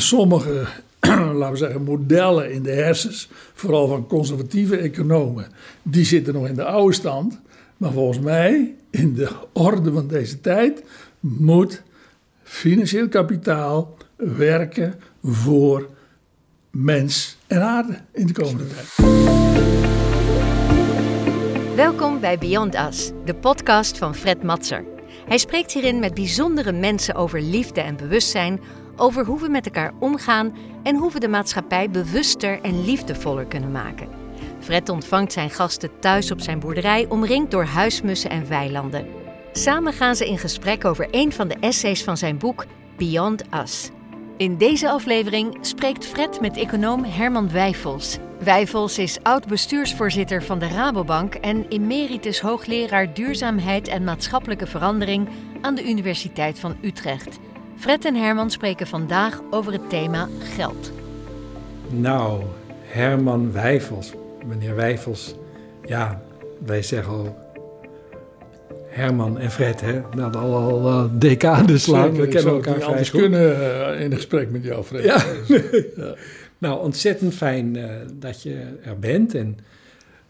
sommige, laten we zeggen, modellen in de hersens, vooral van conservatieve economen, die zitten nog in de oude stand. Maar volgens mij, in de orde van deze tijd, moet financieel kapitaal werken voor mens en aarde in de komende tijd. Welkom bij Beyond Us, de podcast van Fred Matser. Hij spreekt hierin met bijzondere mensen over liefde en bewustzijn, over hoe we met elkaar omgaan en hoe we de maatschappij bewuster en liefdevoller kunnen maken. Fred ontvangt zijn gasten thuis op zijn boerderij, omringd door huismussen en weilanden. Samen gaan ze in gesprek over een van de essays van zijn boek Beyond Us. In deze aflevering spreekt Fred met econoom Herman Wijfels. Wijfels is oud-bestuursvoorzitter van de Rabobank en emeritus hoogleraar duurzaamheid en maatschappelijke verandering aan de Universiteit van Utrecht. Fred en Herman spreken vandaag over het thema geld. Nou, Herman Wijfels, meneer Wijfels, ja, wij zeggen al Herman en Fred, hè? Nou, al, al uh, decades lang. We kennen elkaar vrij anders goed. kunnen uh, in een gesprek met jou, Fred. Ja. ja. Nou, ontzettend fijn uh, dat je er bent. En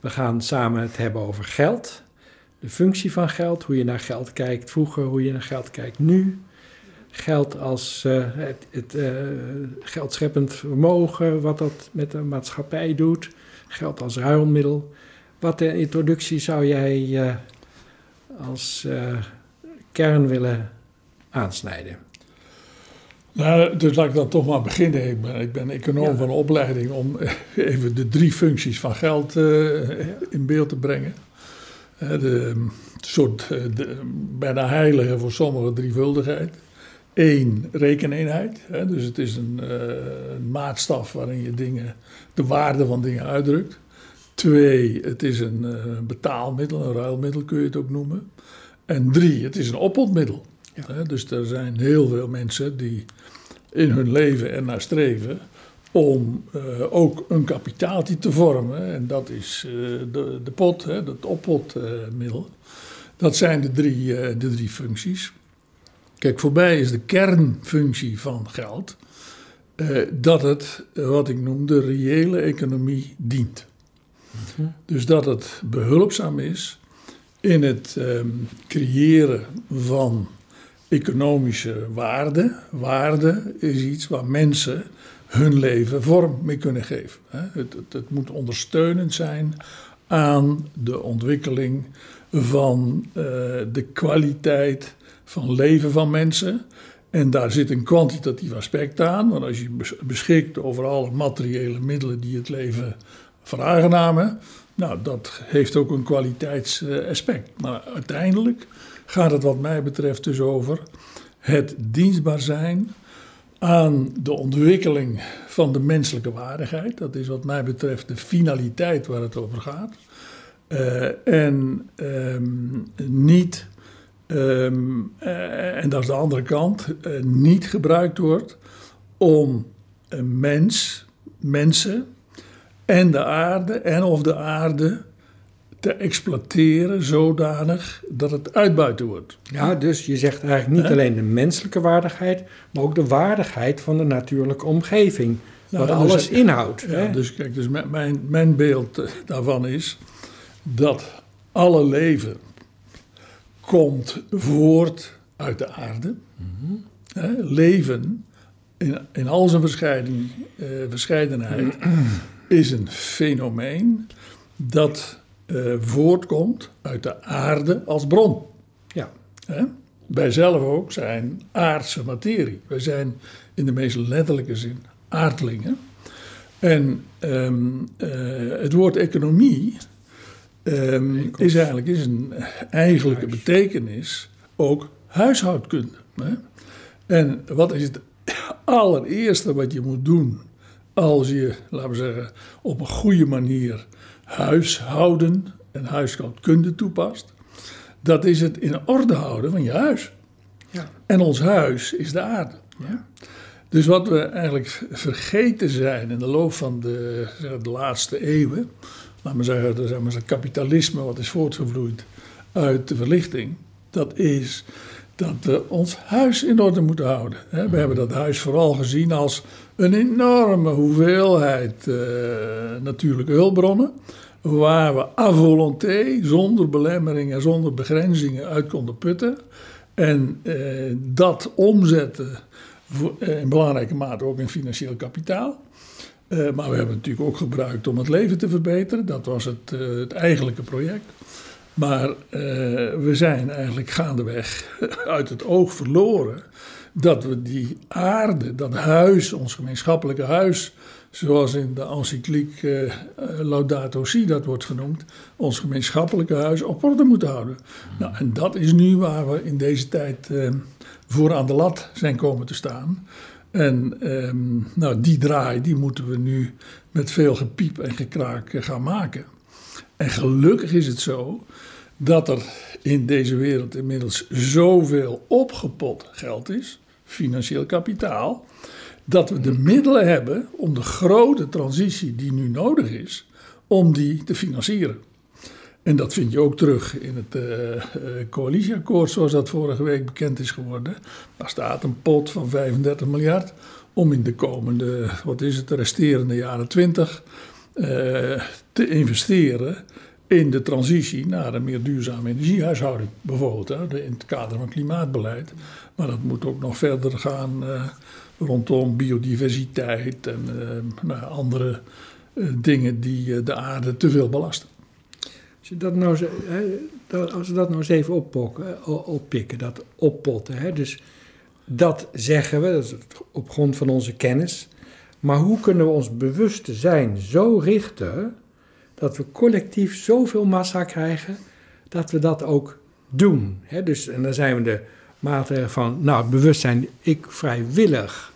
we gaan samen het hebben over geld. De functie van geld, hoe je naar geld kijkt vroeger, hoe je naar geld kijkt nu. Geld als het, het geldscheppend vermogen, wat dat met de maatschappij doet. Geld als ruilmiddel. Wat de introductie zou jij als uh, kern willen aansnijden? Nou, dus laat ik dan toch maar beginnen. Ik ben, ik ben econoom ja. van opleiding om even de drie functies van geld uh, in beeld te brengen. Uh, de soort de, bijna heilige voor sommigen drievuldigheid. Eén, rekeneenheid. Hè, dus het is een, een maatstaf waarin je dingen, de waarde van dingen uitdrukt. Twee, het is een uh, betaalmiddel, een ruilmiddel kun je het ook noemen. En drie, het is een opontmiddel. Ja. dus er zijn heel veel mensen die in hun leven ernaar streven om uh, ook een kapitaaltje te vormen. En dat is de, de pot, hè, dat oppotmiddel. dat zijn de drie, de drie functies. Kijk, voorbij is de kernfunctie van geld dat het, wat ik noem, de reële economie dient. Dus dat het behulpzaam is in het um, creëren van economische waarde. Waarde is iets waar mensen hun leven vorm mee kunnen geven. Het, het, het moet ondersteunend zijn aan de ontwikkeling van uh, de kwaliteit van leven van mensen. En daar zit een kwantitatief aspect aan, want als je beschikt over alle materiële middelen die het leven veraangenamen. Nou, dat heeft ook een kwaliteitsaspect. Maar uiteindelijk gaat het wat mij betreft dus over het dienstbaar zijn aan de ontwikkeling van de menselijke waardigheid. Dat is wat mij betreft de finaliteit waar het over gaat. Uh, en um, niet, um, uh, en dat is de andere kant, uh, niet gebruikt wordt om een mens, mensen en de aarde en of de aarde te exploiteren zodanig dat het uitbuiten wordt. Ja, dus je zegt eigenlijk niet alleen de menselijke waardigheid, maar ook de waardigheid van de natuurlijke omgeving. wat dus, alles inhoudt. Ja? Dus kijk, dus mijn, mijn beeld daarvan is dat alle leven komt voort uit de aarde. Mm -hmm. Leven in, in al zijn verscheiden, uh, verscheidenheid is een fenomeen dat uh, voortkomt uit de aarde als bron. Ja. Hè? Wij zelf ook zijn aardse materie. Wij zijn in de meest letterlijke zin aardlingen. En um, uh, het woord economie um, is eigenlijk is een eigenlijke betekenis ook huishoudkunde. Hè? En wat is het allereerste wat je moet doen als je, laten we zeggen, op een goede manier huishouden en huishoudkunde toepast, dat is het in orde houden van je huis. Ja. En ons huis is de aarde. Ja. Dus wat we eigenlijk vergeten zijn in de loop van de, de laatste eeuwen, laten we zeggen, zeg maar, het kapitalisme wat is voortgevloeid uit de verlichting, dat is dat we ons huis in orde moeten houden. We hebben dat huis vooral gezien als een enorme hoeveelheid uh, natuurlijke hulpbronnen, waar we à volonté, zonder belemmeringen en zonder begrenzingen uit konden putten. En uh, dat omzetten uh, in belangrijke mate ook in financieel kapitaal. Maar we hebben het natuurlijk ook gebruikt om het leven te verbeteren. Dat was het, het eigenlijke project. Maar we zijn eigenlijk gaandeweg uit het oog verloren dat we die aarde, dat huis, ons gemeenschappelijke huis, zoals in de encycliek Laudato Si dat wordt genoemd, ons gemeenschappelijke huis op orde moeten houden. Nou, en dat is nu waar we in deze tijd uh, voor aan de lat zijn komen te staan. En um, nou, die draai die moeten we nu met veel gepiep en gekraak gaan maken. En gelukkig is het zo dat er in deze wereld inmiddels zoveel opgepot geld is financieel kapitaal, dat we de middelen hebben om de grote transitie die nu nodig is, om die te financieren. En dat vind je ook terug in het uh, coalitieakkoord, zoals dat vorige week bekend is geworden. Daar staat een pot van 35 miljard om in de komende, wat is het, de resterende jaren 20 uh, te investeren in de transitie naar een meer duurzame energiehuishouding, bijvoorbeeld, hè, in het kader van klimaatbeleid. Maar dat moet ook nog verder gaan rondom biodiversiteit en nou, andere dingen die de aarde te veel belasten. Als, dat nou, als we dat nou eens even oppokken, oppikken, dat oppotten. Hè, dus dat zeggen we, dat is op grond van onze kennis. Maar hoe kunnen we ons bewuste zijn zo richten dat we collectief zoveel massa krijgen dat we dat ook doen? Hè? Dus, en dan zijn we de mate van, nou, bewustzijn, ik vrijwillig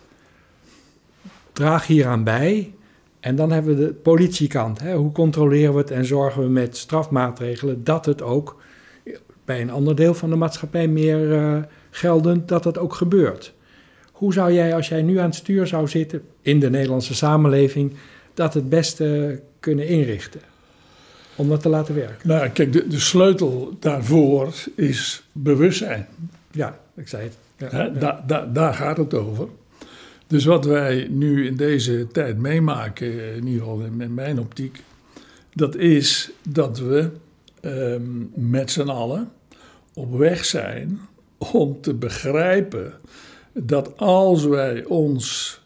draag hieraan bij. En dan hebben we de politiekant. Hè? Hoe controleren we het en zorgen we met strafmaatregelen dat het ook bij een ander deel van de maatschappij meer uh, geldend, dat dat ook gebeurt. Hoe zou jij, als jij nu aan het stuur zou zitten in de Nederlandse samenleving, dat het beste kunnen inrichten? Om dat te laten werken. Nou, kijk, de, de sleutel daarvoor is bewustzijn. Ja, ik zei het. Ja, da, da, daar gaat het over. Dus wat wij nu in deze tijd meemaken, in ieder geval in mijn optiek, dat is dat we um, met z'n allen op weg zijn om te begrijpen dat als wij ons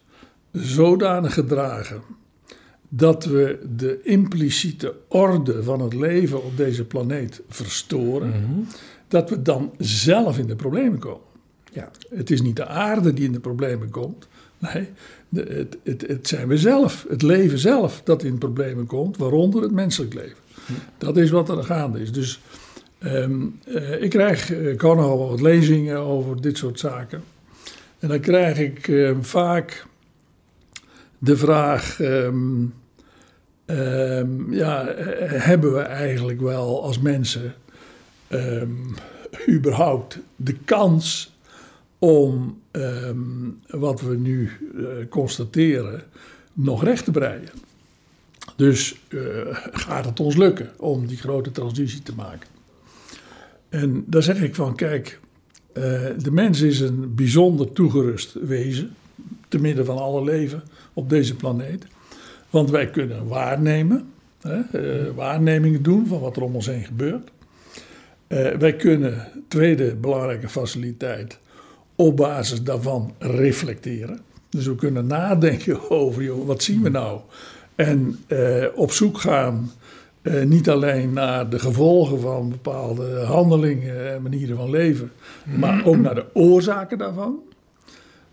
zodanig gedragen dat we de impliciete orde van het leven op deze planeet verstoren, mhm dat we dan zelf in de problemen komen. Ja. Het is niet de aarde die in de problemen komt. Nee, het, het, het, zijn we zelf, het leven zelf, dat in problemen komt, waaronder het menselijk leven. Dat is wat er gaande is. Dus um, uh, ik krijg, ik eh, kan al wat lezingen over dit soort zaken. En dan krijg ik uh, vaak de vraag: um, ja, hebben we eigenlijk wel als mensen überhaupt de kans om um, wat we nu uh, constateren nog recht te breien. Dus uh, gaat het ons lukken om die grote transitie te maken? En daar zeg ik van, kijk, uh, de mens is een bijzonder toegerust wezen, te midden van alle leven op deze planeet. Want wij kunnen waarnemen, hè, waarnemingen doen van wat er om ons heen gebeurt. Wij kunnen, tweede belangrijke faciliteit, op basis daarvan reflecteren. Dus we kunnen nadenken over, joh, wat zien we nou? En uh, op zoek gaan, uh, niet alleen naar de gevolgen van bepaalde handelingen en manieren van leven, maar ook naar de oorzaken daarvan.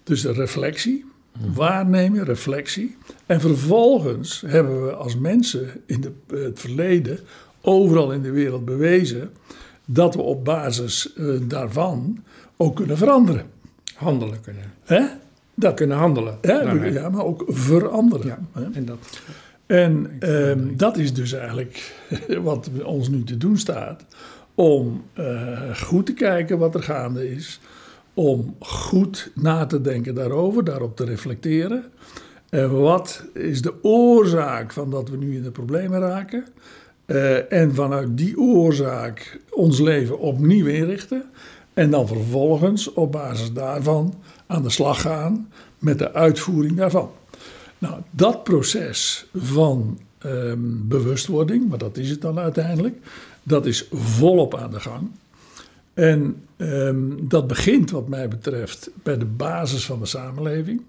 Dus de reflectie, waarnemen, reflectie. En vervolgens hebben we als mensen in het verleden overal in de wereld bewezen dat we op basis uh, daarvan ook kunnen veranderen. Handelen kunnen. Hè? Dat kunnen handelen. Hè? Ja, maar ook veranderen. Ja, en dat, en um, dat is dus eigenlijk wat ons nu te doen staat. Om uh, goed te kijken wat er gaande is. Om goed na te denken daarover, daarop te reflecteren. En wat is de oorzaak van dat we nu in de problemen raken? Uh, en vanuit die oorzaak ons leven opnieuw inrichten. En dan vervolgens op basis daarvan aan de slag gaan met de uitvoering daarvan. Nou, dat proces van ehm, bewustwording, maar dat is het dan uiteindelijk, dat is volop aan de gang. En ehm, dat begint, wat mij betreft, bij de basis van de samenleving.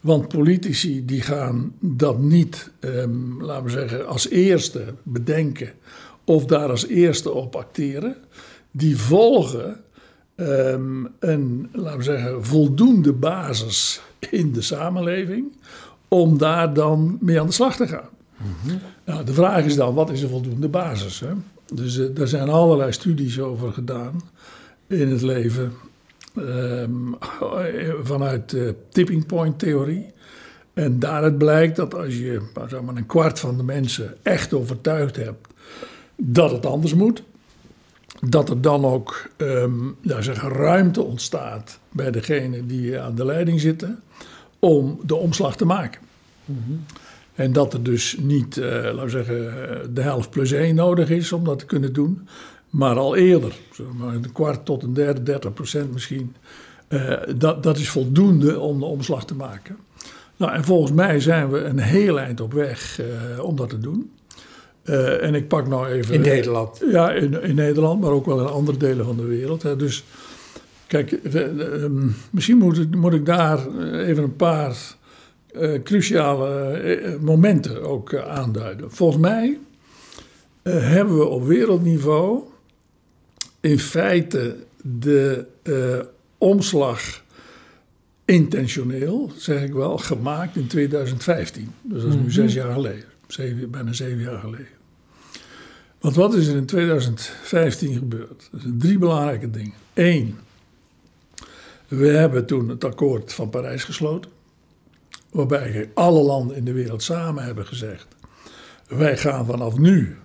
Want politici die gaan dat niet, um, laten we zeggen, als eerste bedenken of daar als eerste op acteren. Die volgen um, een, laten we zeggen, voldoende basis in de samenleving om daar dan mee aan de slag te gaan. Mhm. nou, de vraag is dan, wat is een voldoende basis? Hè? Dus uh, daar zijn allerlei studies over gedaan in het leven. Um, vanuit de tipping point theorie. En daaruit blijkt dat als je nou, zeg maar, een kwart van de mensen echt overtuigd hebt dat het anders moet, dat er dan ook um, ja, zeg, ruimte ontstaat bij degene die aan de leiding zitten om de omslag te maken. Mm En dat er dus niet, uh, laten we zeggen, de helft plus één nodig is om dat te kunnen doen, maar al eerder, zeg maar een kwart tot een derde, 30 procent misschien. Uh, dat, dat is voldoende om de omslag te maken. Nou, en volgens mij zijn we een heel eind op weg uh, om dat te doen. Uh, en ik pak nou even. In Nederland? Ja, in, in, Nederland, maar ook wel in andere delen van de wereld. Hè. Dus kijk, uh, misschien moet moet ik, daar even een paar cruciale momenten ook aanduiden. Volgens mij hebben we op wereldniveau in feite de omslag intentioneel, zeg ik wel, gemaakt in 2015. Dus dat is nu mhm. zes jaar geleden, zeven, bijna zeven jaar geleden. Want wat is er in 2015 gebeurd? Er zijn drie belangrijke dingen. Eén, we hebben toen het akkoord van Parijs gesloten. Waarbij alle landen in de wereld samen hebben gezegd: wij gaan vanaf nu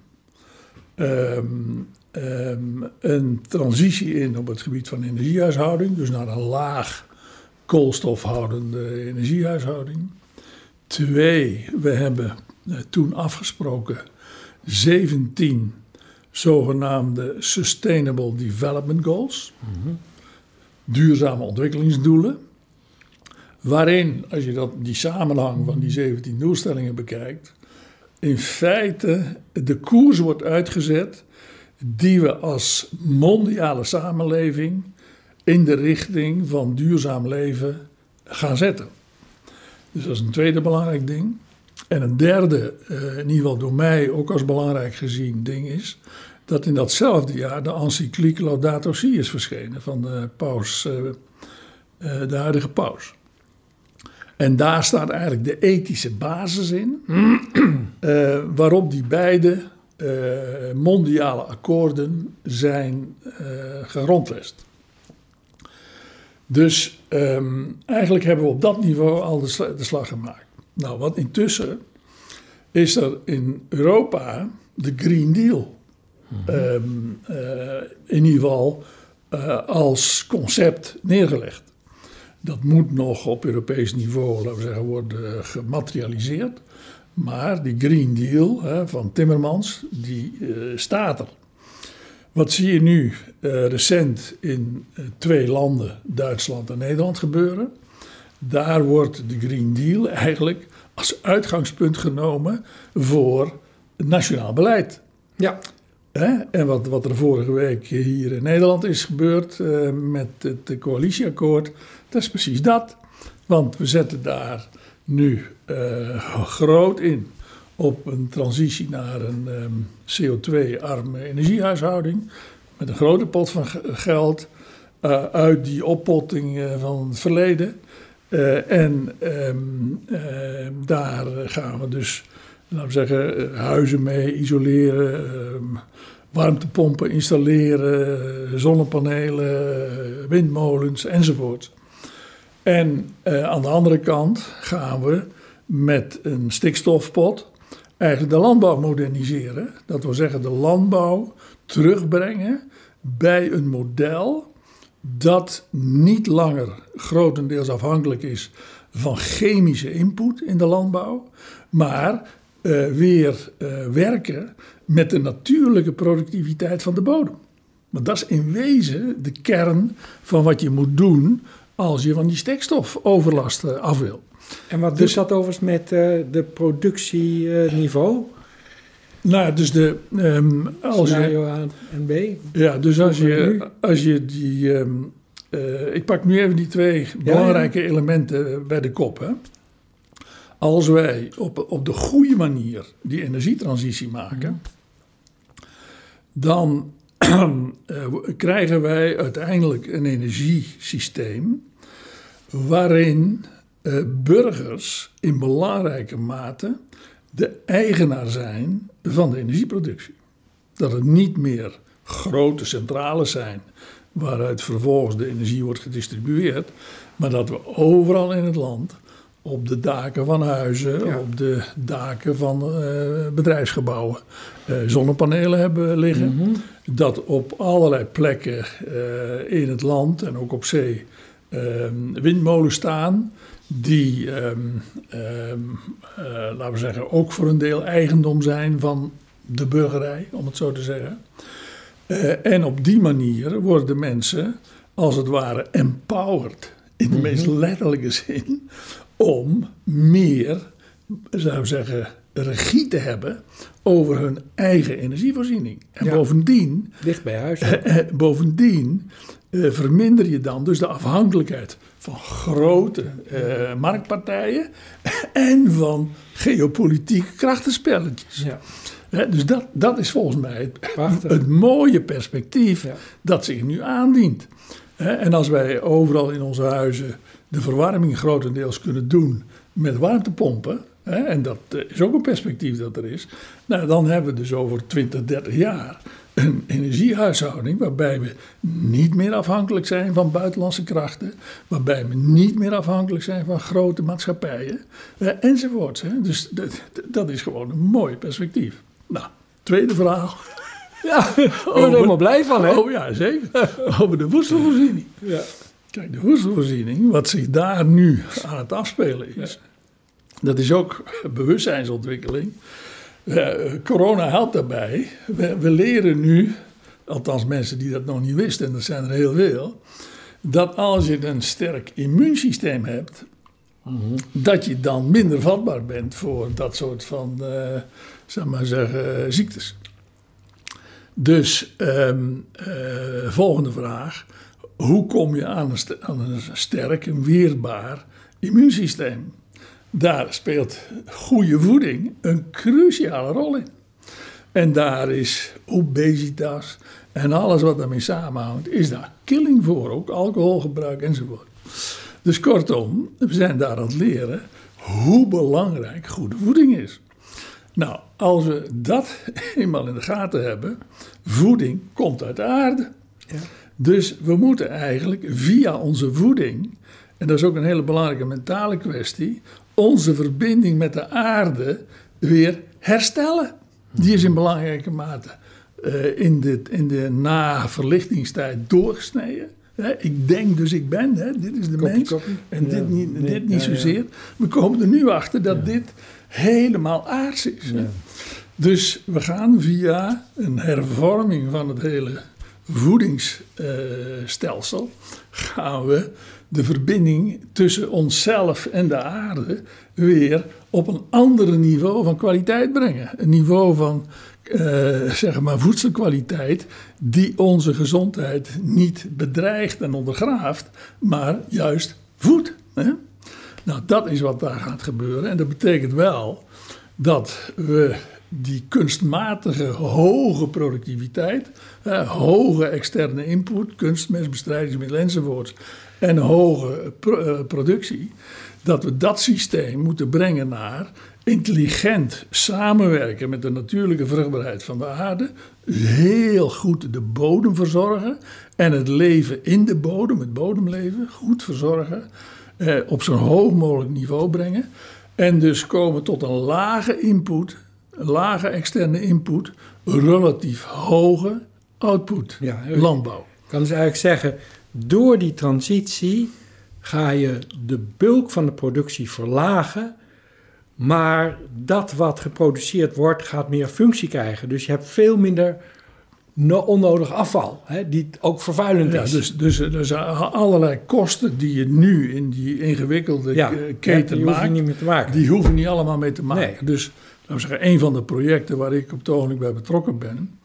um, um, een transitie in op het gebied van energiehuishouding, dus naar een laag koolstofhoudende energiehuishouding. Twee, we hebben eh, toen afgesproken 17 zogenaamde Sustainable Development Goals, duurzame ontwikkelingsdoelen, waarin, als je dat, die samenhang van die 17 doelstellingen bekijkt, in feite de koers wordt uitgezet die we als mondiale samenleving in de richting van duurzaam leven gaan zetten. Dus dat is een tweede belangrijk ding. En een derde, uh, in ieder geval door mij ook als belangrijk gezien ding is, dat in datzelfde jaar de encycliek Laudato Si is verschenen van de paus, uh, uh, de huidige paus. En daar staat eigenlijk de ethische basis in, waarop die beide mondiale akkoorden zijn gegrondvest. Dus um, eigenlijk hebben we op dat niveau al de, de, slag gemaakt. Nou, wat intussen is er in Europa de Green Deal. Mm um, uh, in ieder geval uh, als concept neergelegd. Dat moet nog op Europees niveau, laten we zeggen, worden gematerialiseerd. Maar die Green Deal hè, van Timmermans, die uh, staat er. Wat zie je nu uh, recent in uh, twee landen, Duitsland en Nederland, gebeuren? Daar wordt de Green Deal eigenlijk als uitgangspunt genomen voor nationaal beleid. Ja. Hè? En wat, wat er vorige week hier in Nederland is gebeurd met het coalitieakkoord, dat is precies dat. Want we zetten daar nu groot in op een transitie naar een um, CO2-arme energiehuishouding. Met een grote pot van geld uh, uit die oppotting uh, van het verleden. En um, daar gaan we dus, laten we zeggen, huizen mee isoleren, warmtepompen installeren, zonnepanelen, windmolens enzovoort. En aan de andere kant gaan we met een stikstofpot eigenlijk de landbouw moderniseren. Dat wil zeggen de landbouw terugbrengen bij een model dat niet langer grotendeels afhankelijk is van chemische input in de landbouw, maar uh, weer uh, werken met de natuurlijke productiviteit van de bodem. Maar dat is in wezen de kern van wat je moet doen als je van die stikstofoverlast af wil. En wat dus, doet dat overigens met uh, de productieniveau? nou, dus de... Um, als Scenario je, A en B? Ja, dus als je, als je die... Um, uh, ik pak nu even die twee belangrijke ja, elementen bij de kop. Hè. Als wij op, op de goede manier die energietransitie maken... Mm dan krijgen wij uiteindelijk een energiesysteem waarin uh, burgers in belangrijke mate de eigenaar zijn van de energieproductie. Dat het niet meer grote centrales zijn waaruit vervolgens de energie wordt gedistribueerd, maar dat we overal in het land op de daken van huizen, op de daken van uh, bedrijfsgebouwen uh, zonnepanelen hebben liggen. Mm -hmm. Dat op allerlei plekken uh, in het land en ook op zee windmolens staan. Die, um, um, laten we zeggen, ook voor een deel eigendom zijn van de burgerij, om het zo te zeggen. en op die manier worden mensen, als het ware, empowered in de meest mhm. letterlijke zin, om meer, zou ik zeggen, regie te hebben over hun eigen energievoorziening. En bovendien. Dicht bij huis. Eh, eh, bovendien eh, verminder je dan dus de afhankelijkheid van grote eh, marktpartijen en van geopolitieke krachtenspelletjes. Ja. dus dat, dat is volgens mij het, het mooie perspectief ja. dat zich nu aandient. en als wij overal in onze huizen de verwarming grotendeels kunnen doen met warmtepompen, hè, en dat eh, is ook een perspectief dat er is, nou, dan hebben we dus over 20, 30 jaar een energiehuishouding waarbij we niet meer afhankelijk zijn van buitenlandse krachten, waarbij we niet meer afhankelijk zijn van grote maatschappijen, enzovoorts. Hè. Dus dat, dat is gewoon een mooi perspectief. Nou, tweede verhaal. Ja, daar ben er helemaal blij van, hè? Oh ja, zeker. Over de voedselvoorziening. Ja. Kijk, de voedselvoorziening, wat zich daar nu aan het afspelen is, dat is ook bewustzijnsontwikkeling. corona helpt daarbij. We, we, leren nu, althans mensen die dat nog niet wisten, en dat zijn er heel veel, dat als je een sterk immuunsysteem hebt, dat je dan minder vatbaar bent voor dat soort van, uh, zeg maar zeggen, ziektes. Dus um, uh, volgende vraag hoe kom je aan een, een sterk en weerbaar immuunsysteem? Daar speelt goede voeding een cruciale rol in. En daar is obesitas en alles wat daarmee samenhangt, is daar killing voor. Ook alcoholgebruik enzovoort. Dus kortom, we zijn daar aan het leren hoe belangrijk goede voeding is. Nou, als we dat eenmaal in de gaten hebben, voeding komt uit de aarde. Ja. Dus we moeten eigenlijk via onze voeding, en dat is ook een hele belangrijke mentale kwestie, onze verbinding met de aarde weer herstellen. Die is in belangrijke mate uh, in, de, in de na-verlichtingstijd doorgesneden. ik denk dus ik ben, dit is de mens. En dit niet, dit niet zozeer. We komen er nu achter dat dit helemaal aards is. Dus we gaan via een hervorming van het hele voedingsstelsel gaan we de verbinding tussen onszelf en de aarde weer op een ander niveau van kwaliteit brengen. Een niveau van uh, zeg maar voedselkwaliteit die onze gezondheid niet bedreigt en ondergraaft, maar juist voedt. Hè? Nou, dat is wat daar gaat gebeuren. En dat betekent wel dat we die kunstmatige hoge productiviteit, hoge externe input, kunstmest, bestrijdingsmiddelen enzovoort, en hoge eh, productie, dat we dat systeem moeten brengen naar intelligent samenwerken met de natuurlijke vruchtbaarheid van de aarde, heel goed de bodem verzorgen en het leven in de bodem, het bodemleven, goed verzorgen, eh, op zo'n hoog mogelijk niveau brengen. En dus komen tot een lage input lage externe input, relatief hoge output ja, landbouw. Ik kan dus eigenlijk zeggen, door die transitie ga je de bulk van de productie verlagen, maar dat wat geproduceerd wordt gaat meer functie krijgen. Dus je hebt veel minder no- onnodig afval, hè, die ook vervuilend Ja, is. dus, dus er zijn allerlei kosten die je nu in die ingewikkelde ja, eh, ja, keten die hoef je maakt, niet meer te maken. die hoeven niet allemaal mee te maken. Nee. Dus we zeggen, een van de projecten waar ik op het ogenblik bij betrokken ben,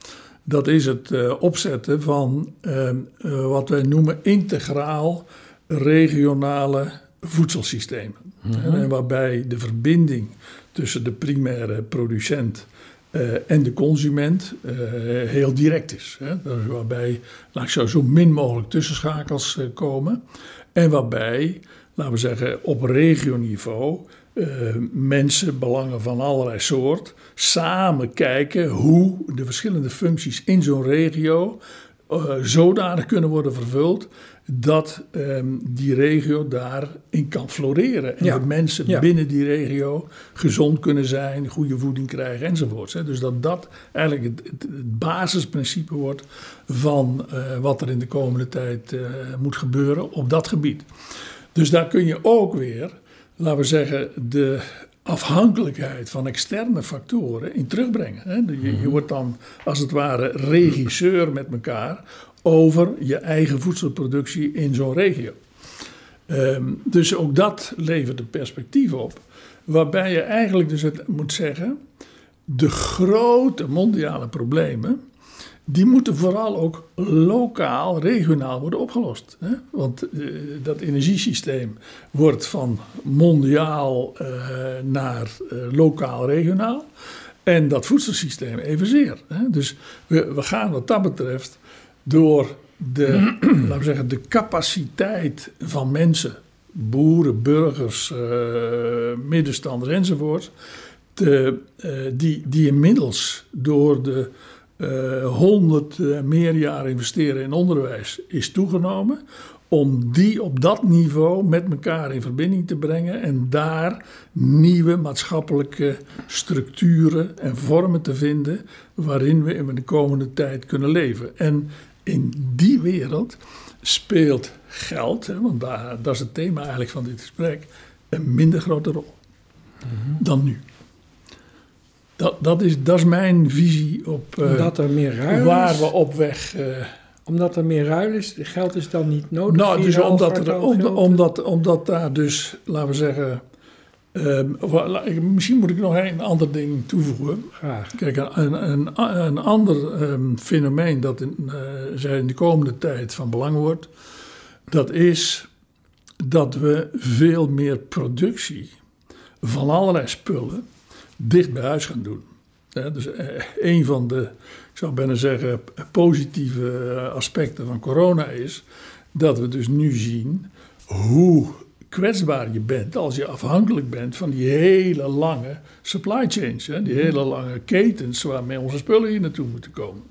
dat is het eh, opzetten van ehm, eh, wat wij noemen integraal regionale voedselsystemen. Mhm. En waarbij de verbinding tussen de primaire producent eh, en de consument heel direct is. Hè? Dus waarbij laat ik zo, zo min mogelijk tussenschakels eh, komen. En waarbij, laten we zeggen, op regioniveau eh, mensen, belangen van allerlei soort, samen kijken hoe de verschillende functies in zo'n regio eh, zodanig kunnen worden vervuld dat ehm, die regio daarin kan floreren. En Ja. de mensen Ja. binnen die regio gezond kunnen zijn, goede voeding krijgen enzovoorts. hè. Dus dat dat eigenlijk het, het, het basisprincipe wordt van eh, wat er in de komende tijd moet gebeuren op dat gebied. Dus daar kun je ook weer, laten we zeggen, de afhankelijkheid van externe factoren in terugbrengen. Hè? Je, je wordt dan als het ware regisseur met elkaar over je eigen voedselproductie in zo'n regio. Ehm, dus ook dat levert een perspectief op, waarbij je eigenlijk dus het moet zeggen, de grote mondiale problemen, die moeten vooral ook lokaal, regionaal worden opgelost. Hè? Want eh, dat energiesysteem wordt van mondiaal eh, naar eh, lokaal, regionaal. En dat voedselsysteem evenzeer. Hè? Dus we, we gaan wat dat betreft door de, laten we zeggen, de capaciteit van mensen, boeren, burgers, middenstanders enzovoort, te, die, die inmiddels door de honderd eh, meer jaar investeren in onderwijs is toegenomen. Om die op dat niveau met elkaar in verbinding te brengen en daar nieuwe maatschappelijke structuren en vormen te vinden waarin we in de komende tijd kunnen leven. En in die wereld speelt geld, hè, want daar, dat is het thema eigenlijk van dit gesprek, een minder grote rol dan nu. Dat, dat, is, dat is mijn visie op eh, Omdat er meer ruil waar is. we op weg. eh, Omdat er meer ruil is, geld is dan niet nodig. nou, dus omdat, er, omdat, omdat, daar dus, laten we zeggen. ehm, misschien moet ik nog een ander ding toevoegen. Graag. Kijk, een, een, een ander ehm, fenomeen dat in, eh, zij in de komende tijd van belang wordt, dat is dat we veel meer productie van allerlei spullen dicht bij huis gaan doen. Dus eh, een van de, ik zou bijna zeggen, positieve aspecten van corona is dat we dus nu zien hoe kwetsbaar je bent als je afhankelijk bent van die hele lange supply chains, hè, die hele lange ketens waarmee onze spullen hier naartoe moeten komen.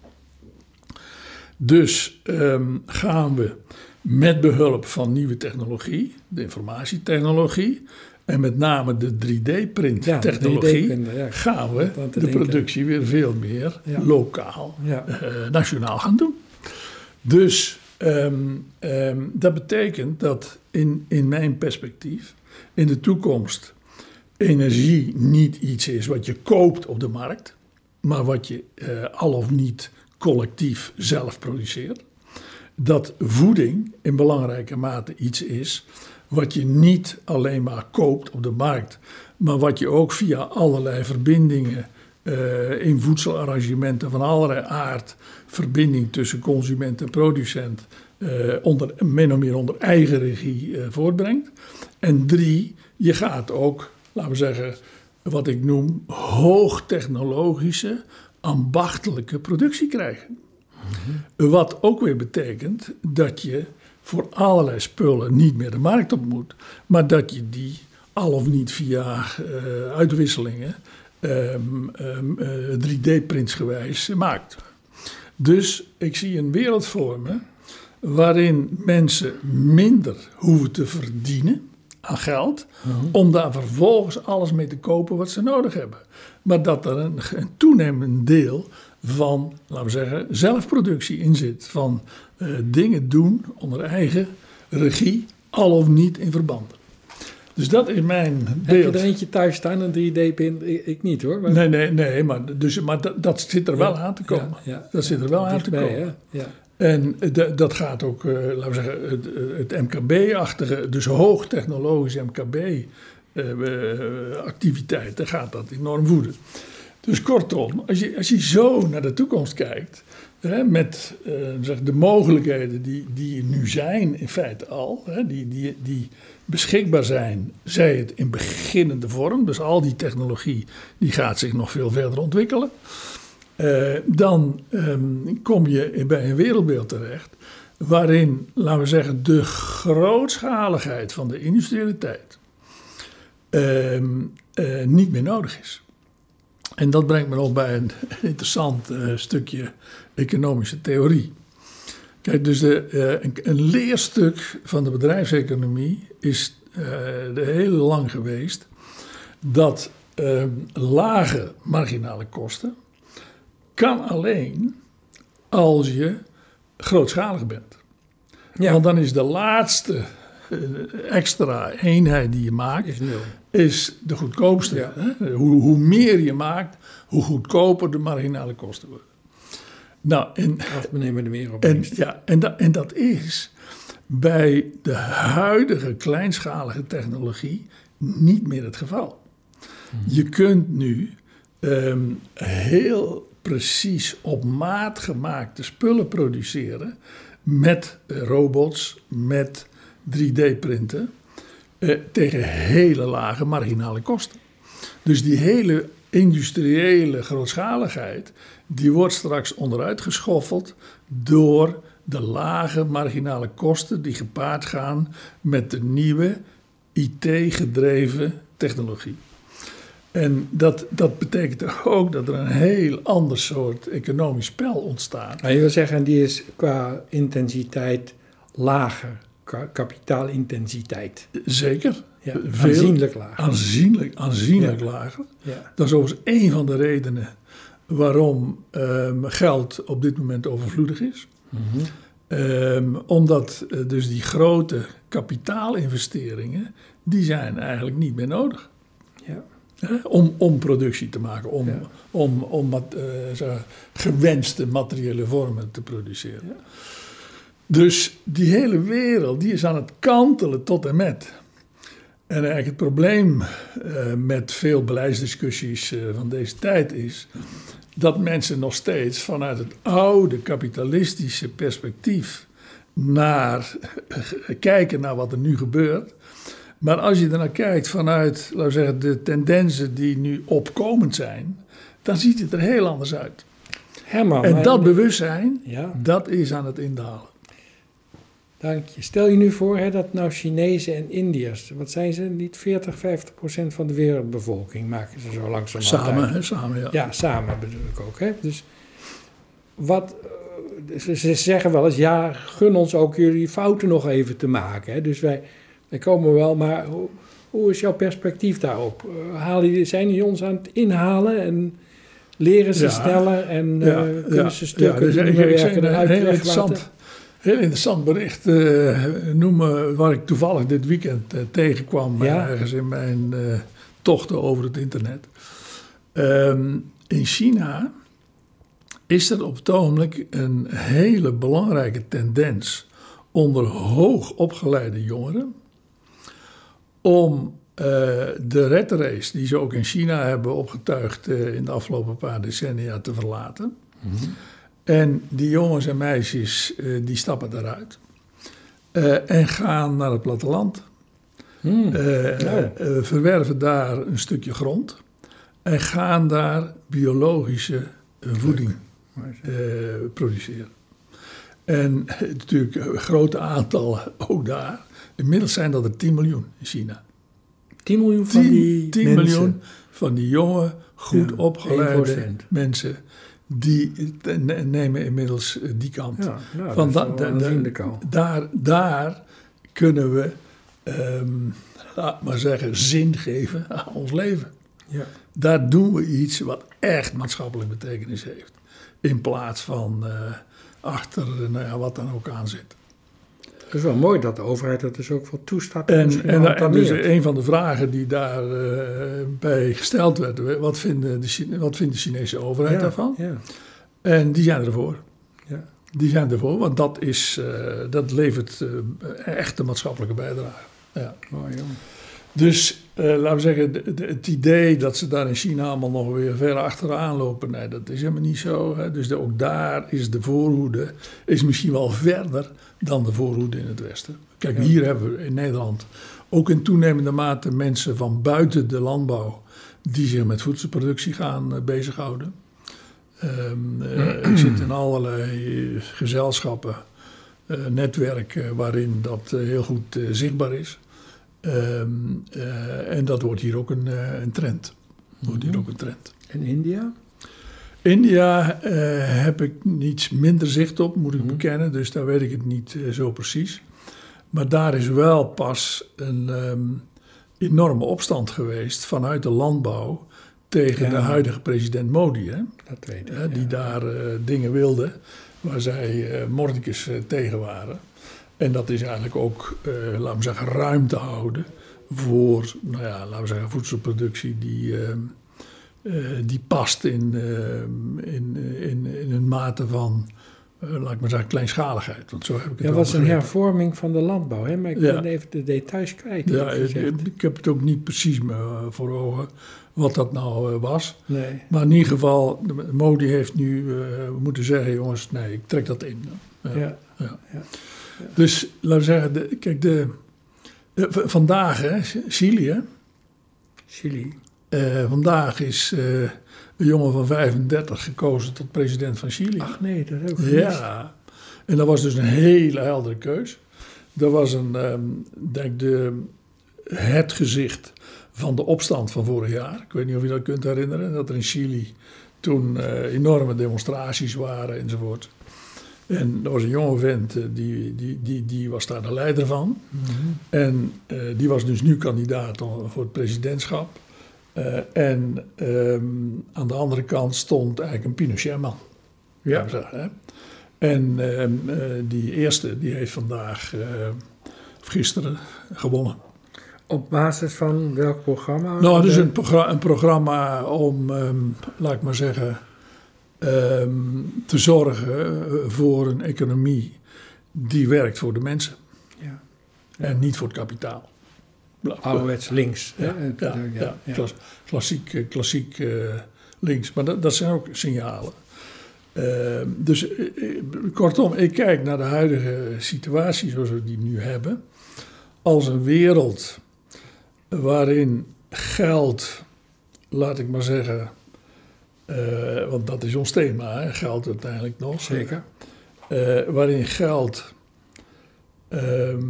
Dus ehm, gaan we met behulp van nieuwe technologie, de informatietechnologie en met name de 3D-print Ja, technologie, 3D-printen, ja. gaan we de denken. productie weer veel meer lokaal, Ja. eh, nationaal gaan doen. Dus ehm, ehm, dat betekent dat in, in mijn perspectief in de toekomst energie niet iets is wat je koopt op de markt, maar wat je eh, al of niet collectief zelf produceert. Dat voeding in belangrijke mate iets is wat je niet alleen maar koopt op de markt, maar wat je ook via allerlei verbindingen eh, in voedselarrangementen van allerlei aard, verbinding tussen consument en producent, eh, onder, min of meer onder eigen regie eh, voortbrengt. En drie, je gaat ook, laten we zeggen, wat ik noem hoogtechnologische, ambachtelijke productie krijgen. Wat ook weer betekent dat je voor allerlei spullen niet meer de markt op moet, maar dat je die al of niet via eh, uitwisselingen ehm, ehm, eh, 3D-printsgewijs maakt. Dus ik zie een wereld voor me waarin mensen minder hoeven te verdienen aan geld, om daar vervolgens alles mee te kopen wat ze nodig hebben. Maar dat er een, een toenemend deel van, laten we zeggen, zelfproductie in zit. Van eh, dingen doen onder eigen regie, al of niet in verbanden. Dus dat is mijn Heb je er eentje thuis staan, een 3D-print? Ik, ik niet hoor. maar- Nee, nee, nee, maar, dus, maar dat, dat zit er wel aan te komen. Ja, ja. Dat zit er wel aan te komen. hè? Ja. En de- dat gaat ook, eh, laten we zeggen, het, het MKB-achtige, dus hoogtechnologisch MKB-activiteiten, gaat dat enorm voeden. Dus kortom, als je, als je zo naar de toekomst kijkt, hè, met eh, zeg, de mogelijkheden die, die nu zijn, in feite al, hè, die, die, die beschikbaar zijn, zij het in beginnende vorm, dus al die technologie die gaat zich nog veel verder ontwikkelen. Eh, dan ehm, kom je bij een wereldbeeld terecht waarin, laten we zeggen, de grootschaligheid van de industrialiteit eh, niet meer nodig is. En dat brengt me nog bij een interessant eh, stukje economische theorie. Kijk, dus de, eh, een, een leerstuk van de bedrijfseconomie is eh, de heel lang geweest dat lage marginale kosten kan alleen als je grootschalig bent. Ja. Want dan is de laatste extra eenheid die je maakt, Is nul. Is de goedkoopste. Ja. Hè? Hoe, hoe meer je maakt, hoe goedkoper de marginale kosten worden. Nou, en, Of we nemen er meer op. en, ja, en, dat, en dat is bij de huidige kleinschalige technologie niet meer het geval. Je kunt nu ehm, heel precies op maat gemaakte spullen produceren met robots, met 3D-printen, eh, tegen hele lage marginale kosten. Dus die hele industriële grootschaligheid, die wordt straks onderuit geschoffeld door de lage marginale kosten die gepaard gaan met de nieuwe IT-gedreven technologie. En dat, dat betekent ook dat er een heel ander soort economisch spel ontstaat. Maar je wil zeggen, die is qua intensiteit lager. Kapitaalintensiteit. Zeker. Ja, Veel- aanzienlijk lager. Aanzienlijk, aanzienlijk Ja. lager. Ja. Dat is overigens één van de redenen waarom ehm, geld op dit moment overvloedig is. Mhm. Ehm, omdat eh, dus die grote kapitaalinvesteringen, die zijn eigenlijk niet meer nodig. Ja. Om, om productie te maken, om, om, om wat, eh, zo, gewenste materiële vormen te produceren. Dus die hele wereld die is aan het kantelen tot en met. En eigenlijk het probleem eh, met veel beleidsdiscussies eh, van deze tijd is dat mensen nog steeds vanuit het oude kapitalistische perspectief naar kijken naar wat er nu gebeurt. Maar als je er naar kijkt vanuit, laten we zeggen, de tendensen die nu opkomend zijn, dan ziet het er heel anders uit. Herman, En dat bewustzijn, Ja, dat is aan het indalen. Dank je. Stel je nu voor hè, dat nou Chinezen en Indiërs, wat zijn ze, niet 40, 50 procent van de wereldbevolking maken ze zo langzaam Samen, hè, samen, ja. Ja, samen bedoel ik ook. Hè? Dus wat, eh, ze, ze zeggen wel eens, ja, gun ons ook jullie fouten nog even te maken. Hè? Dus wij, wij komen wel, maar hoe, hoe is jouw perspectief daarop? Eh, halen zijn jullie ons aan het inhalen en leren ze Ja. sneller en Ja, eh, ja, kunnen ze stukken dus die ik- ik zeg werken eruit heel interessant, heel interessant bericht eh, noemen, waar ik toevallig dit weekend eh, tegenkwam, Ja. eh, ergens in mijn tochten over het internet. Ehm, in China is er op het ogenblik een hele belangrijke tendens onder hoogopgeleide jongeren om de red race die ze ook in China hebben opgetuigd in de afgelopen paar decennia te verlaten. En die jongens en meisjes eh, die stappen daaruit eh, en gaan naar het platteland. Hmm, Eh, verwerven daar een stukje grond en gaan daar biologische voeding produceren. En natuurlijk grote aantallen ook daar. Inmiddels zijn dat er 10 miljoen in China. 10 miljoen van 10, die 10 mensen. miljoen van die jonge, goed Ja, opgeleide 1%. mensen. Die ne- nemen inmiddels eh, die kant. Ja, nou, Van dat is da- daar, daar kunnen we, ehm, laat maar zeggen, zin geven aan ons leven. Ja. Daar doen we iets wat echt maatschappelijk betekenis heeft. In plaats van eh, achter nou ja, wat dan ook aan zit. Het is wel mooi dat de overheid dat dus ook wel toestaat. En, en, en dus een van de vragen die daarbij bij gesteld werd, wat, vinden de, wat vindt de Chinese overheid Ja, daarvan? Ja, En die zijn ervoor. ja. Die zijn ervoor, want dat, is, eh, dat levert eh, echt maatschappelijke bijdrage. Ja. Mooi. Dus eh, laten we zeggen, de- de- het idee dat ze daar in China allemaal nog weer ver achteraan lopen, nee, dat is helemaal niet zo. Hè. Dus de- ook daar is de voorhoede is misschien wel verder dan de voorhoede in het Westen. Kijk, Ja. hier hebben we in Nederland ook in toenemende mate mensen van buiten de landbouw die zich met voedselproductie gaan eh, bezighouden. Ehm, eh, ik zit in allerlei eh, gezelschappen, netwerken waarin dat heel goed zichtbaar is. Ehm, eh, en dat wordt hier ook een, eh, een trend. Wordt hier ook een trend. En India? India eh, heb ik niets minder zicht op, moet ik Mhm. bekennen. Dus daar weet ik het niet zo precies. Maar daar is wel pas een ehm, enorme opstand geweest vanuit de landbouw tegen Ja. de huidige president Modi. Hè? Dat weet ik. Die ja. daar dingen wilde waar zij mordicus tegen waren. En dat is eigenlijk ook, eh, laten we zeggen, ruimte houden voor, nou ja, laten we zeggen, voedselproductie die, eh, eh, die past in, eh, in, in, in een mate van, eh, laat ik maar zeggen, kleinschaligheid. Want zo heb ik het Ja, wel was een hervorming van de landbouw, hè? maar ik Ja. ben even de details kwijt. Ja, ik, heb het ook niet precies me, voor ogen wat dat nou was. Nee. Maar in ieder geval, de- Modi heeft nu moeten zeggen, jongens, nee, ik trek dat in. Ja. Dus laten we zeggen, de, kijk, de, de- v- vandaag, hè, Chili, hè, Chili. eh, vandaag is eh, een jongen van 35 gekozen tot president van Chili. Ach nee, dat heb ik gemist. ja, en dat was dus een hele heldere keus. Dat was een, ehm, denk de, het gezicht van de opstand van vorig jaar. Ik weet niet of je dat kunt herinneren, dat er in Chili toen eh, enorme demonstraties waren enzovoort. En er was een jonge vent, eh, die, die, die, die was daar de leider van. Mhm. En eh, die was dus nu kandidaat voor het presidentschap. Eh, en ehm, aan de andere kant stond eigenlijk een Pinochet-man. Ja. zeggen. En ehm, eh, die eerste, die heeft vandaag, of gisteren, gewonnen. Op basis van welk programma? Nou, dus een, progra- een programma om, ehm, laat ik maar zeggen, te zorgen eh, voor een economie die werkt voor de mensen Ja. en niet voor het kapitaal. Ouderwets links. Ja? Het- ja, ja, ja, ja. klas- klassiek, eh, klassiek eh, links. Maar dat, dat zijn ook signalen. Ehm, dus eh, eh, kortom, ik kijk naar de huidige situatie zoals we die nu hebben. Als een wereld waarin geld, laat ik maar zeggen, eh, want dat is ons thema, hè, geld uiteindelijk nog. Zeker. Eh, waarin geld ehm,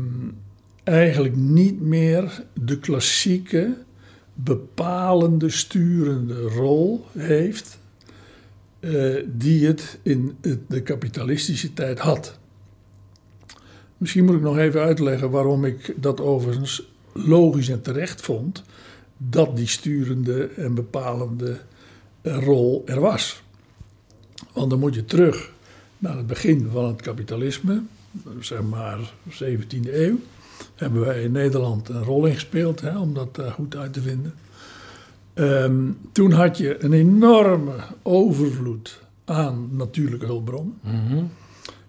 eigenlijk niet meer de klassieke bepalende, sturende rol heeft eh, die het in het- de kapitalistische tijd had. Misschien moet ik nog even uitleggen waarom ik dat overigens logisch en terecht vond dat die sturende en bepalende rol er was. Want dan moet je terug naar het begin van het kapitalisme, zeg maar 17e eeuw, hebben wij in Nederland een rol in gespeeld, hè, om dat eh, goed uit te vinden. Ehm, toen had je een enorme overvloed aan natuurlijke hulpbronnen. Mhm.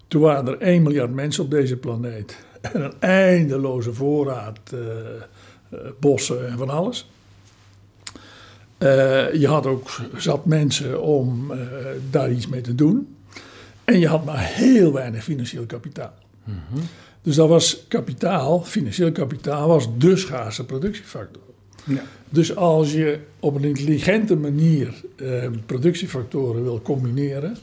Toen waren er 1 miljard mensen op deze planeet en een eindeloze voorraad eh, eh, bossen en van alles. Eh, je had ook zat mensen om eh, daar iets mee te doen. En je had maar heel weinig financieel kapitaal. Dus dat was kapitaal, financieel kapitaal, was de schaarse productiefactor. Ja. Dus als je op een intelligente manier eh, productiefactoren wil combineren,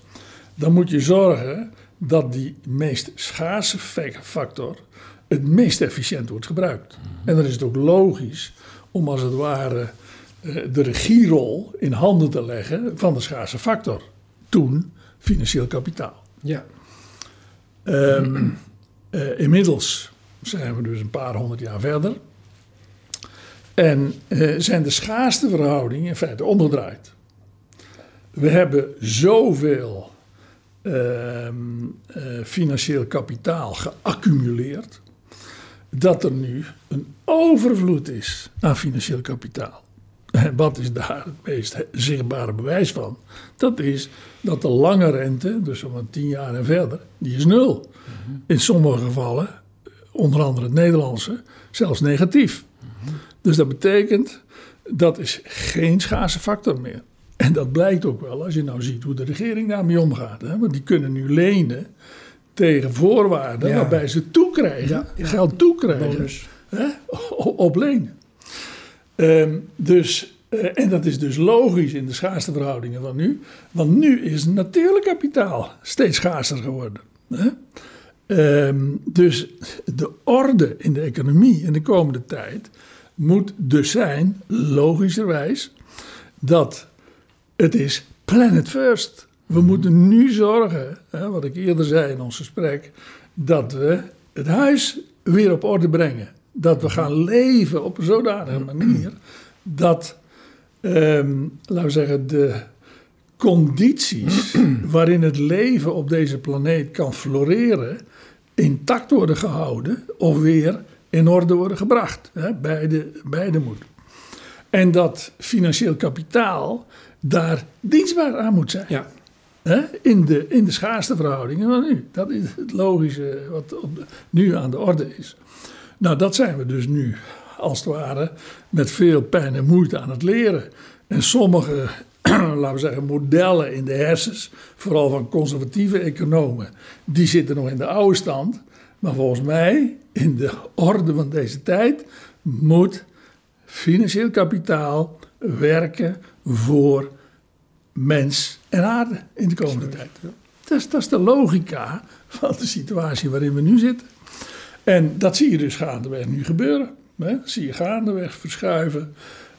dan moet je zorgen dat die meest schaarse fa- factor het meest efficiënt wordt gebruikt. En dan is het ook logisch om als het ware de regierol in handen te leggen van de schaarse factor. Toen financieel kapitaal. Ja. Ehm, eh, inmiddels zijn we dus een paar honderd jaar verder. En eh, zijn de schaarste verhoudingen in feite omgedraaid. We hebben zoveel ehm, eh, financieel kapitaal geaccumuleerd. dat er nu een overvloed is aan financieel kapitaal. En wat is daar het meest zichtbare bewijs van? Dat is dat de lange rente, dus van 10 jaar en verder, die is nul. In sommige gevallen, onder andere het Nederlandse, zelfs negatief. Dus dat betekent, dat is geen schaarse factor meer. En dat blijkt ook wel als je nou ziet hoe de regering daarmee omgaat. Hè? Want die kunnen nu lenen tegen voorwaarden Ja. waarbij ze toekrijgen, Ja, ja. geld toekrijgen hè? op lenen. Ehm, dus, eh, en dat is dus logisch in de schaarste verhoudingen van nu. Want nu is natuurlijk kapitaal steeds schaarser geworden. Hè? Ehm, dus de orde in de economie in de komende tijd moet dus zijn, logischerwijs, dat het is planet first. We moeten nu zorgen, hè, wat ik eerder zei in ons gesprek, dat we het huis weer op orde brengen. Dat we gaan leven op een zodanige manier dat, ehm, laten we zeggen, de condities waarin het leven op deze planeet kan floreren, intact worden gehouden of weer in orde worden gebracht. Hè? Beide, beide moet. En dat financieel kapitaal daar dienstbaar aan moet zijn. Ja, Hè? In, de, in de schaarste verhoudingen van nu. Dat is het logische wat op de- nu aan de orde is. Nou, dat zijn we dus nu, als het ware, met veel pijn en moeite aan het leren. En sommige, laten we zeggen, modellen in de hersens, vooral van conservatieve economen, die zitten nog in de oude stand. Maar volgens mij, in de orde van deze tijd, moet financieel kapitaal werken voor mens en aarde in de komende tijd. Dat is, dat is de logica van de situatie waarin we nu zitten. En dat zie je dus gaandeweg nu gebeuren. Hè? Dat zie je gaandeweg verschuiven.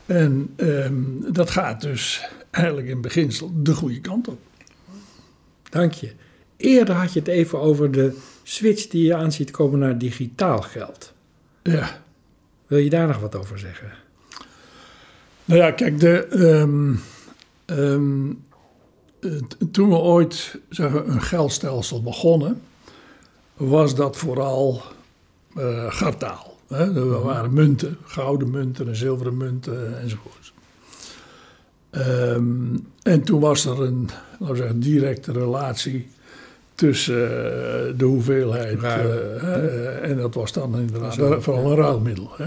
En ehm, dat gaat dus eigenlijk in beginsel de goede kant op. dank je. Eerder had je het even over de switch die je aan ziet komen naar digitaal geld. Ja. Wil je daar nog wat over zeggen? Nou ja, kijk, de, ehm, ehm, toen we ooit zeggen, een geldstelsel begonnen, was dat vooral eh gartaal. Hè? Er waren munten, gouden munten en zilveren munten enzovoort. Ehm, en toen was er een laten we zeggen, directe relatie tussen eh, de hoeveelheid. Eh, en dat was dan inderdaad Zo, vooral een ruilmiddel. Hè?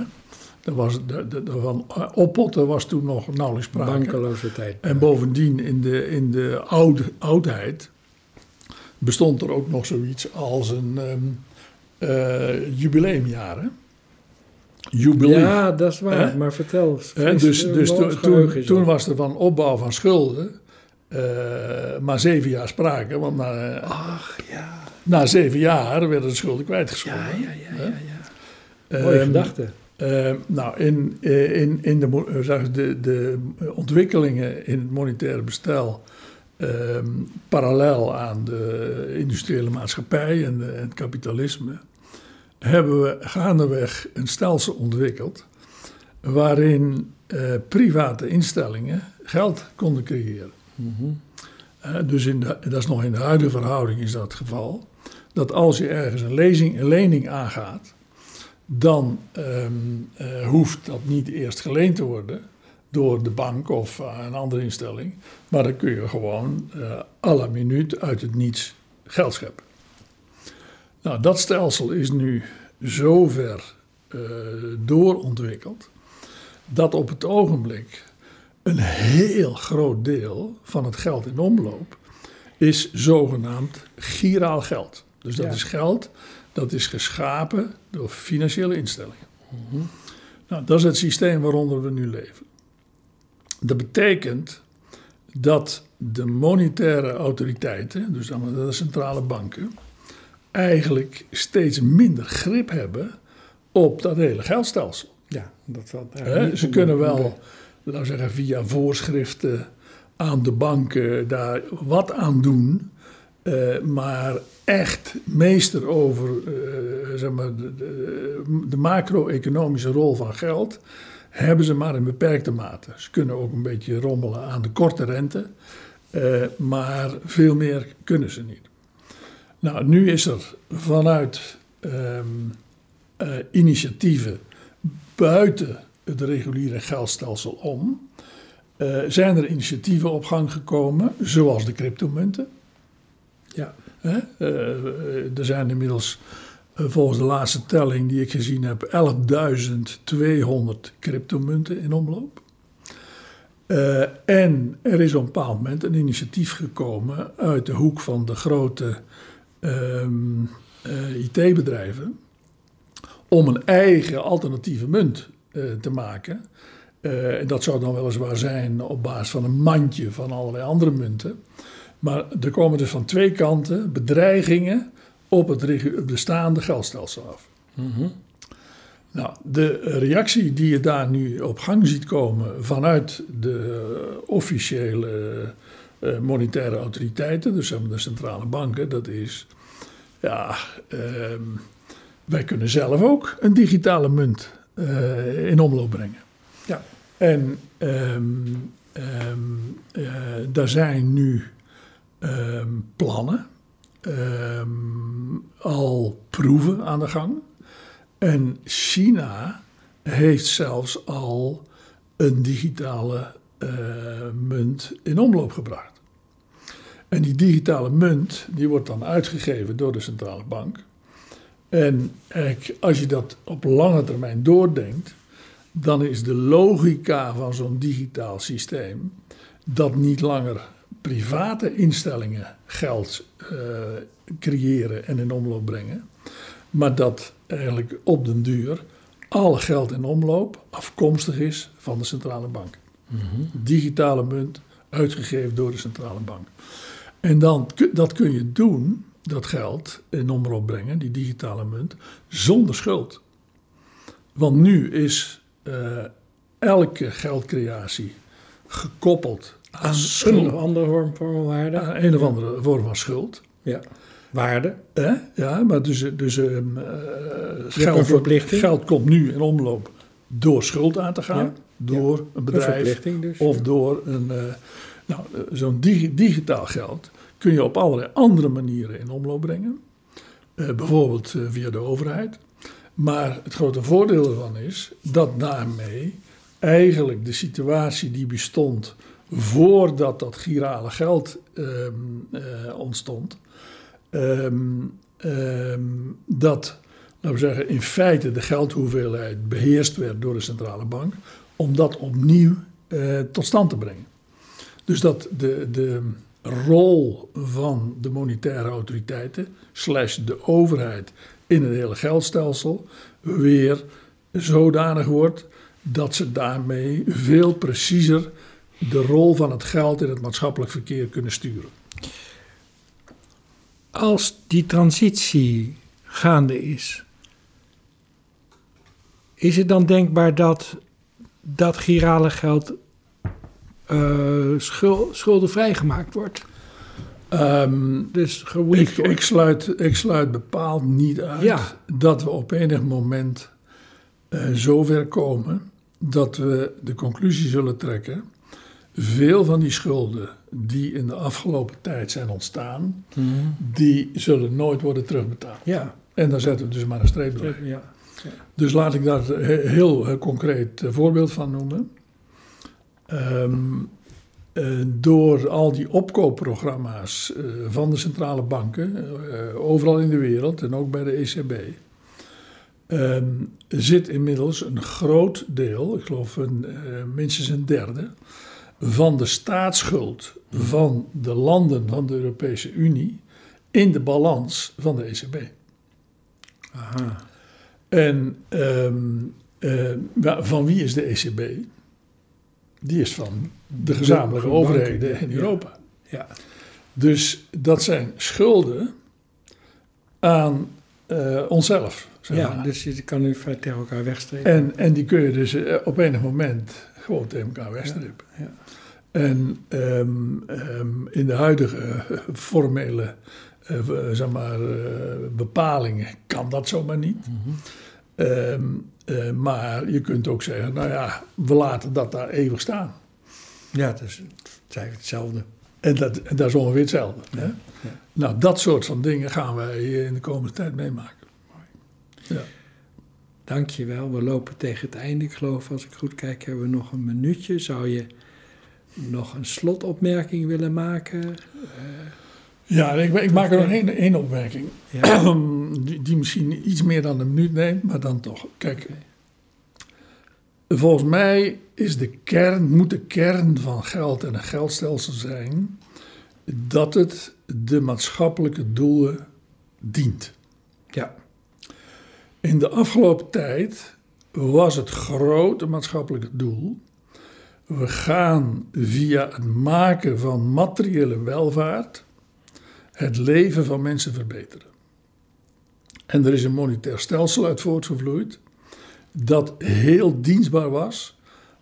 Er was, de, de, de- van oppotten was toen nog nauwelijks sprake. Bankeloze tijd. En bovendien, in de, in de oude, oudheid, bestond er ook nog zoiets als een ehm, jubileumjaar. Hè? Jubileum. Ja, dat is waar. Maar vertel. Dus dus to- toen, toen was er van opbouw van schulden eh, maar zeven jaar sprake. Want na, Ach, ja. na zeven jaar werden de schulden kwijtgescholden. Ja, ja, ja, ja. ja. Ehm, Mooie gedachte. Eh, nou, in, eh, in, in de, de, de ontwikkelingen in het monetaire bestel, ehm, parallel aan de industriële maatschappij en, de- en het kapitalisme, hebben we gaandeweg een stelsel ontwikkeld waarin eh, private instellingen geld konden creëren. Eh, dus in de, dat is nog in de huidige verhouding is dat het geval. Dat als je ergens een, lezing, een lening aangaat, dan ehm, eh, hoeft dat niet eerst geleend te worden door de bank of eh, een andere instelling. Maar dan kun je gewoon eh à la minuut uit het niets geld scheppen. Nou, dat stelsel is nu zo ver eh, doorontwikkeld dat op het ogenblik een heel groot deel van het geld in omloop is zogenaamd giraal geld. Dus dat Ja. is geld dat is geschapen door financiële instellingen. Nou, dat is het systeem waaronder we nu leven. Dat betekent dat de monetaire autoriteiten, dus de centrale banken, eigenlijk steeds minder grip hebben op dat hele geldstelsel. Ja, dat wel. Ze kunnen wel, laten we zeggen, via voorschriften aan de banken daar wat aan doen. eh, maar echt meester over eh, zeg maar, de, de, de macro-economische rol van geld hebben ze maar in beperkte mate. Ze kunnen ook een beetje rommelen aan de korte rente, eh, maar veel meer kunnen ze niet. Nou, nu is er vanuit ehm, eh, initiatieven buiten het reguliere geldstelsel om, eh, zijn er initiatieven op gang gekomen, zoals de cryptomunten. Ja. Hè? Eh, er zijn inmiddels, volgens de laatste telling die ik gezien heb, 11.200 cryptomunten in omloop. En er is op een bepaald moment een initiatief gekomen uit de hoek van de grote ehm, eh, IT-bedrijven om een eigen alternatieve munt eh, te maken. Eh, en dat zou dan weliswaar zijn op basis van een mandje van allerlei andere munten. Maar er komen dus van twee kanten bedreigingen op het bestaande geldstelsel af. Nou, de reactie die je daar nu op gang ziet komen vanuit de officiële eh, monetaire autoriteiten, dus de centrale banken, dat is, ja, ehm, wij kunnen zelf ook een digitale munt eh, in omloop brengen. Ja. En ehm, ehm, eh, daar zijn nu plannen, al proeven aan de gang. En China heeft zelfs al een digitale munt in omloop gebracht. En die digitale munt die wordt dan uitgegeven door de centrale bank. En als je dat op lange termijn doordenkt, dan is de logica van zo'n digitaal systeem dat niet langer private instellingen geld eh, creëren en in omloop brengen, maar dat eigenlijk op den duur alle geld in omloop afkomstig is van de centrale bank. Digitale munt uitgegeven door de centrale bank. En dan, dat kun je doen, dat geld in omloop brengen, die digitale munt, zonder schuld. Want nu is eh, elke geldcreatie gekoppeld aan, Aan schuld, een andere vorm van waarde. aan een of andere vorm van schuld. Ja. Waarde. Hè? Ja, maar dus, dus eh, een geld, komt nu in omloop door schuld aan te gaan. Ja. Door een Een bedrijf verplichting dus. of door een. eh, nou, eh, zo'n digi- digitaal geld kun je op allerlei andere manieren in omloop brengen. Eh, bijvoorbeeld eh, via de overheid. Maar het grote voordeel ervan is dat daarmee eigenlijk de situatie die bestond voordat dat girale geld ehm, eh, ontstond, ehm, ehm, dat, laten we zeggen, in feite de geldhoeveelheid beheerst werd door de centrale bank, om dat opnieuw tot stand te brengen. Dus dat de, de rol van de monetaire autoriteiten, slash de overheid in het hele geldstelsel, weer zodanig wordt dat ze daarmee veel preciezer de rol van het geld in het maatschappelijk verkeer kunnen sturen. Als die transitie gaande is, is het dan denkbaar dat dat girale geld schul- schuldenvrij gemaakt wordt? Ehm, Dus ik, ik, sluit, ik sluit bepaald niet uit Ja. dat we op enig moment eh, zover komen dat we de conclusie zullen trekken. Veel van die schulden die in de afgelopen tijd zijn ontstaan, die zullen nooit worden terugbetaald. Ja. En dan zetten we dus maar een streep door. ja. Dus laat ik daar heel eh, concreet eh, voorbeeld van noemen. Ehm, eh, door al die opkoopprogramma's eh, van de centrale banken, eh, overal in de wereld en ook bij de ECB, ehm, zit inmiddels een groot deel, ik geloof een, minstens een derde, van de staatsschuld van de landen van de Europese Unie in de balans van de ECB. Aha. En ehm, eh, van wie is de ECB? Die is van de gezamenlijke overheden in. Europa. Ja. Dus dat zijn schulden aan eh, onszelf. Zeg ja, maar. dus je kan nu vrij tegen elkaar wegstrepen. en, en die kun je dus eh, op enig moment gewoon tegen elkaar wegstrippen. ja. En ehm, ehm, in de huidige eh, formele zeg maar, bepalingen kan dat zomaar niet. Ehm, eh, maar je kunt ook zeggen, nou ja, we laten dat daar eeuwig staan. ja, het is, het is hetzelfde. En dat, en dat is ongeveer hetzelfde. Hè? ja. Nou, dat soort van dingen gaan wij in de komende tijd meemaken. Ja. Dankjewel. We lopen tegen het einde. Ik geloof, als ik goed kijk, hebben we nog een minuutje. Zou je nog een slotopmerking willen maken? Ja, ik, ik maak er nog één, één opmerking. Ja. die, die misschien iets meer dan een minuut neemt, maar dan toch. Kijk, volgens mij is de kern, moet de kern van geld en een geldstelsel zijn dat het de maatschappelijke doelen dient. ja. In de afgelopen tijd was het grote maatschappelijke doel. We gaan via het maken van materiële welvaart het leven van mensen verbeteren. En er is een monetair stelsel uit voortgevloeid dat heel dienstbaar was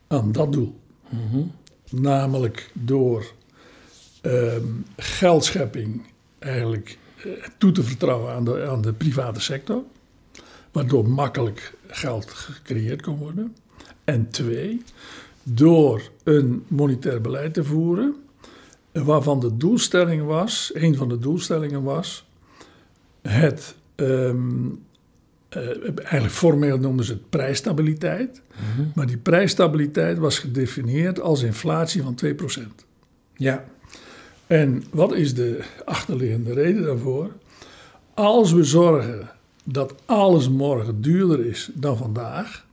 aan dat doel. Namelijk door ehm, geldschepping eigenlijk eh, toe te vertrouwen aan de, aan de private sector waardoor makkelijk geld gecreëerd kon worden. En twee, door een monetair beleid te voeren, waarvan de doelstelling was, een van de doelstellingen was, het, ehm, eh, eigenlijk formeel noemden ze het prijsstabiliteit, maar die prijsstabiliteit was gedefinieerd als inflatie van 2%. Ja. En wat is de achterliggende reden daarvoor? Als we zorgen dat alles morgen duurder is dan vandaag,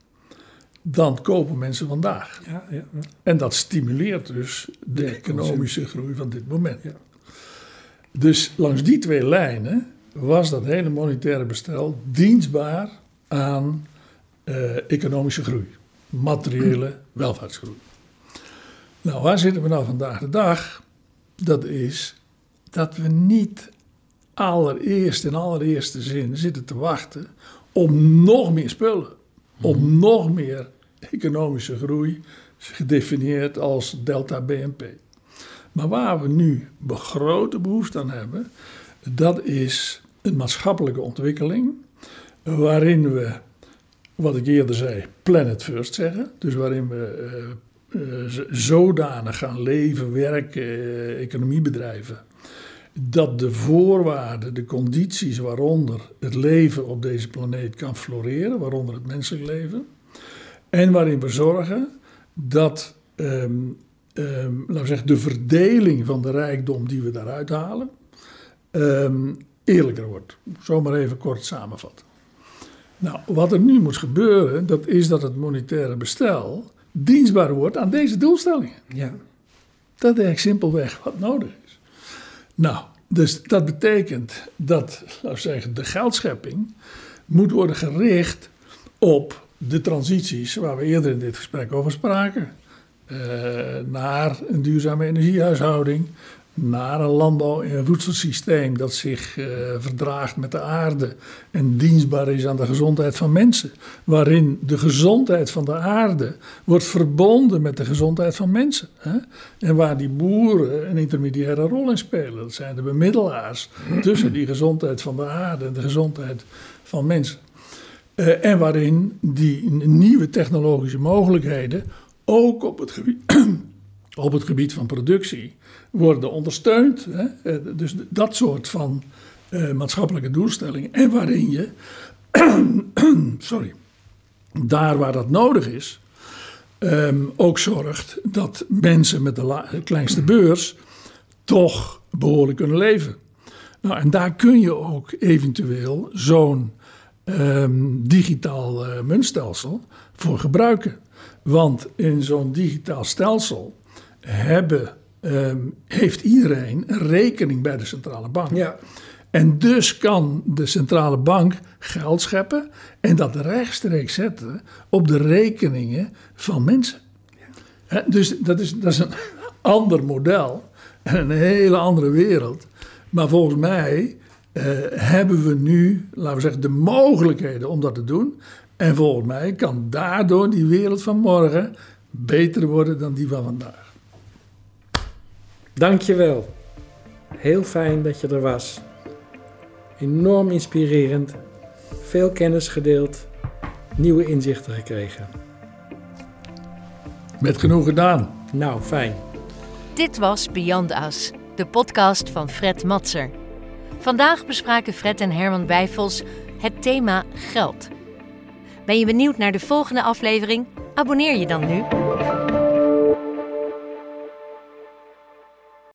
dan kopen mensen vandaag. Ja, ja, ja. En dat stimuleert dus de economische groei van dit moment. Ja. Dus langs die twee lijnen was dat hele monetaire bestel dienstbaar aan eh, economische groei, materiële welvaartsgroei. Nou, waar zitten we nou vandaag de dag? Dat is dat we niet allereerst in allereerste zin zitten te wachten om nog meer spullen, om nog meer economische groei, gedefinieerd als delta BNP. Maar waar we nu grote behoefte aan hebben, dat is een maatschappelijke ontwikkeling waarin we, wat ik eerder zei, planet first zeggen. Dus waarin we eh, eh, zodanig gaan leven, werken, eh, economie bedrijven, dat de voorwaarden, de condities waaronder het leven op deze planeet kan floreren, waaronder het menselijk leven, en waarin we zorgen dat ehm, ehm, laten we zeggen, de verdeling van de rijkdom die we daaruit halen, ehm, eerlijker wordt. Zomaar even kort samenvatten. Nou, wat er nu moet gebeuren, dat is dat het monetaire bestel dienstbaar wordt aan deze doelstellingen. ja. Dat is eigenlijk simpelweg wat nodig. Nou, dus dat betekent dat, laten we zeggen, de geldschepping moet worden gericht op de transities waar we eerder in dit gesprek over spraken. Eh, naar een duurzame energiehuishouding, naar een landbouw- en voedselsysteem dat zich eh, verdraagt met de aarde en dienstbaar is aan de gezondheid van mensen. Waarin de gezondheid van de aarde wordt verbonden met de gezondheid van mensen. Hè? En waar die boeren een intermediaire rol in spelen. Dat zijn de bemiddelaars tussen die gezondheid van de aarde en de gezondheid van mensen. Eh, en waarin die nieuwe technologische mogelijkheden ook op het gebied, op het gebied van productie worden ondersteund. Hè? Eh, dus dat soort van eh, maatschappelijke doelstellingen. En waarin je, sorry, daar waar dat nodig is, ehm, ook zorgt dat mensen met de kleinste beurs toch behoorlijk kunnen leven. Nou, en daar kun je ook eventueel zo'n ehm, digitaal eh, muntstelsel voor gebruiken. Want in zo'n digitaal stelsel hebben, ehm, heeft iedereen een rekening bij de centrale bank. Ja. En dus kan de centrale bank geld scheppen en dat rechtstreeks zetten op de rekeningen van mensen. Hè, dus dat is, dat is een ander model en een hele andere wereld. Maar volgens mij eh, hebben we nu, laten we zeggen, de mogelijkheden om dat te doen. En volgens mij kan daardoor die wereld van morgen beter worden dan die van vandaag. Dankjewel. Heel fijn dat je er was. Enorm inspirerend. Veel kennis gedeeld. Nieuwe inzichten gekregen. Met genoeg gedaan. Nou, fijn. Dit was Beyond Us, de podcast van Fred Matser. Vandaag bespraken Fred en Herman Wijfels het thema geld. Ben je benieuwd naar de volgende aflevering? Abonneer je dan nu.